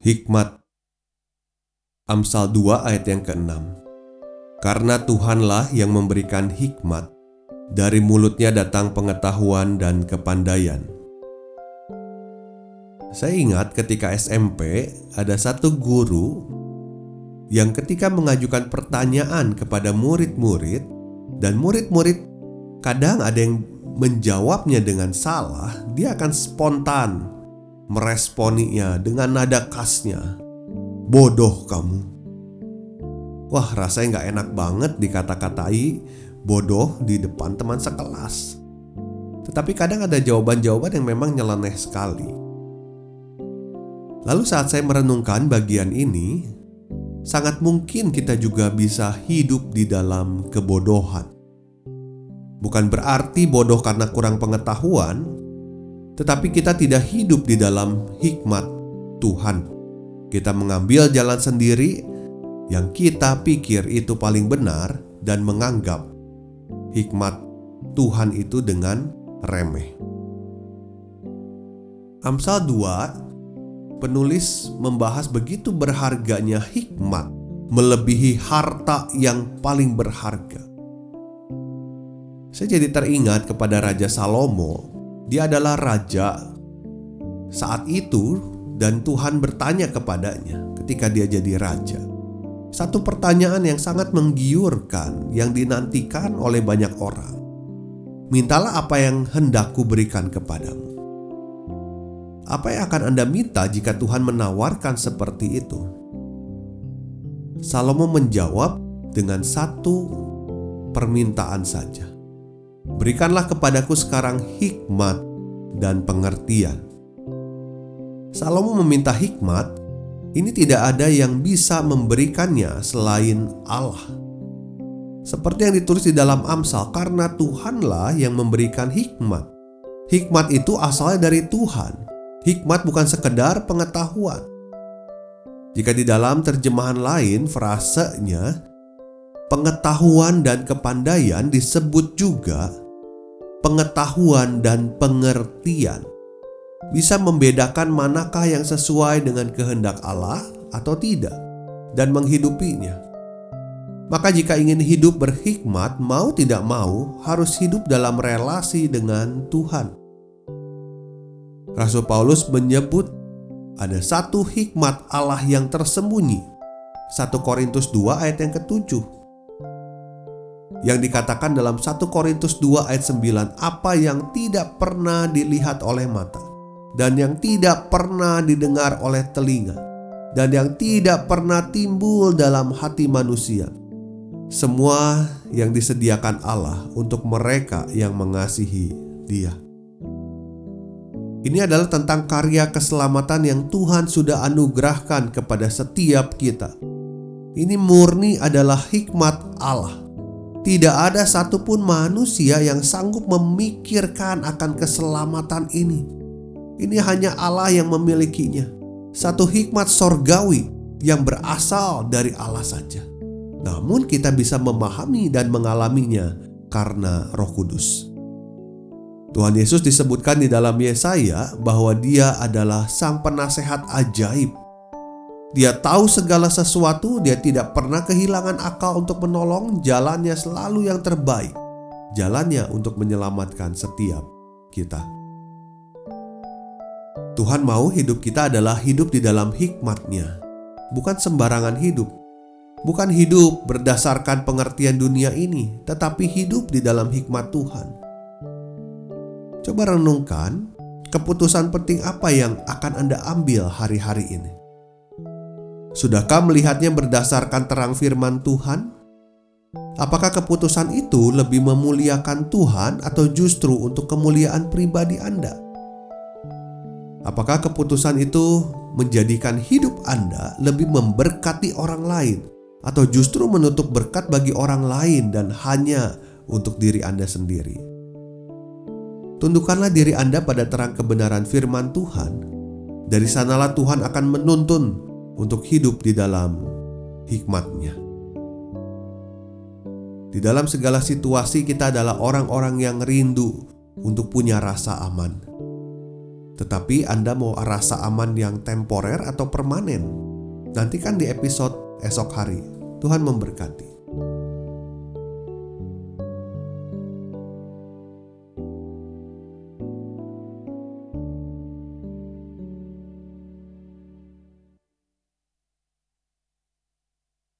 Hikmat. Amsal 2 ayat yang ke-6 Karena Tuhanlah yang memberikan hikmat Dari mulutnya datang pengetahuan dan kepandaian. Saya ingat ketika SMP ada satu guru Yang ketika mengajukan pertanyaan kepada murid-murid Dan murid-murid kadang ada yang menjawabnya dengan salah Dia akan spontan meresponinya dengan nada khasnya. Bodoh kamu. Wah rasanya nggak enak banget dikata-katai bodoh di depan teman sekelas. Tetapi kadang ada jawaban-jawaban yang memang nyeleneh sekali. Lalu saat saya merenungkan bagian ini, sangat mungkin kita juga bisa hidup di dalam kebodohan. Bukan berarti bodoh karena kurang pengetahuan, tetapi kita tidak hidup di dalam hikmat Tuhan. Kita mengambil jalan sendiri yang kita pikir itu paling benar dan menganggap hikmat Tuhan itu dengan remeh. Amsal 2 penulis membahas begitu berharganya hikmat melebihi harta yang paling berharga. Saya jadi teringat kepada Raja Salomo dia adalah raja saat itu dan Tuhan bertanya kepadanya ketika dia jadi raja. Satu pertanyaan yang sangat menggiurkan yang dinantikan oleh banyak orang. Mintalah apa yang hendak kuberikan kepadamu. Apa yang akan Anda minta jika Tuhan menawarkan seperti itu? Salomo menjawab dengan satu permintaan saja. Berikanlah kepadaku sekarang hikmat dan pengertian. Salomo meminta hikmat, ini tidak ada yang bisa memberikannya selain Allah. Seperti yang ditulis di dalam Amsal, karena Tuhanlah yang memberikan hikmat. Hikmat itu asalnya dari Tuhan. Hikmat bukan sekedar pengetahuan. Jika di dalam terjemahan lain frasenya pengetahuan dan kepandaian disebut juga pengetahuan dan pengertian bisa membedakan manakah yang sesuai dengan kehendak Allah atau tidak dan menghidupinya. Maka jika ingin hidup berhikmat, mau tidak mau harus hidup dalam relasi dengan Tuhan. Rasul Paulus menyebut ada satu hikmat Allah yang tersembunyi. 1 Korintus 2 ayat yang ketujuh yang dikatakan dalam 1 Korintus 2 ayat 9 apa yang tidak pernah dilihat oleh mata dan yang tidak pernah didengar oleh telinga dan yang tidak pernah timbul dalam hati manusia semua yang disediakan Allah untuk mereka yang mengasihi Dia. Ini adalah tentang karya keselamatan yang Tuhan sudah anugerahkan kepada setiap kita. Ini murni adalah hikmat Allah tidak ada satupun manusia yang sanggup memikirkan akan keselamatan ini. Ini hanya Allah yang memilikinya. Satu hikmat sorgawi yang berasal dari Allah saja. Namun kita bisa memahami dan mengalaminya karena Roh Kudus. Tuhan Yesus disebutkan di dalam Yesaya bahwa Dia adalah Sang Penasehat ajaib dia tahu segala sesuatu, dia tidak pernah kehilangan akal untuk menolong, jalannya selalu yang terbaik. Jalannya untuk menyelamatkan setiap kita. Tuhan mau hidup kita adalah hidup di dalam hikmatnya, bukan sembarangan hidup. Bukan hidup berdasarkan pengertian dunia ini, tetapi hidup di dalam hikmat Tuhan. Coba renungkan, keputusan penting apa yang akan Anda ambil hari-hari ini. Sudahkah melihatnya berdasarkan terang firman Tuhan? Apakah keputusan itu lebih memuliakan Tuhan atau justru untuk kemuliaan pribadi Anda? Apakah keputusan itu menjadikan hidup Anda lebih memberkati orang lain atau justru menutup berkat bagi orang lain dan hanya untuk diri Anda sendiri? Tundukkanlah diri Anda pada terang kebenaran firman Tuhan. Dari sanalah Tuhan akan menuntun untuk hidup di dalam hikmatnya. Di dalam segala situasi, kita adalah orang-orang yang rindu untuk punya rasa aman. Tetapi Anda mau rasa aman yang temporer atau permanen? Nantikan di episode esok hari. Tuhan memberkati.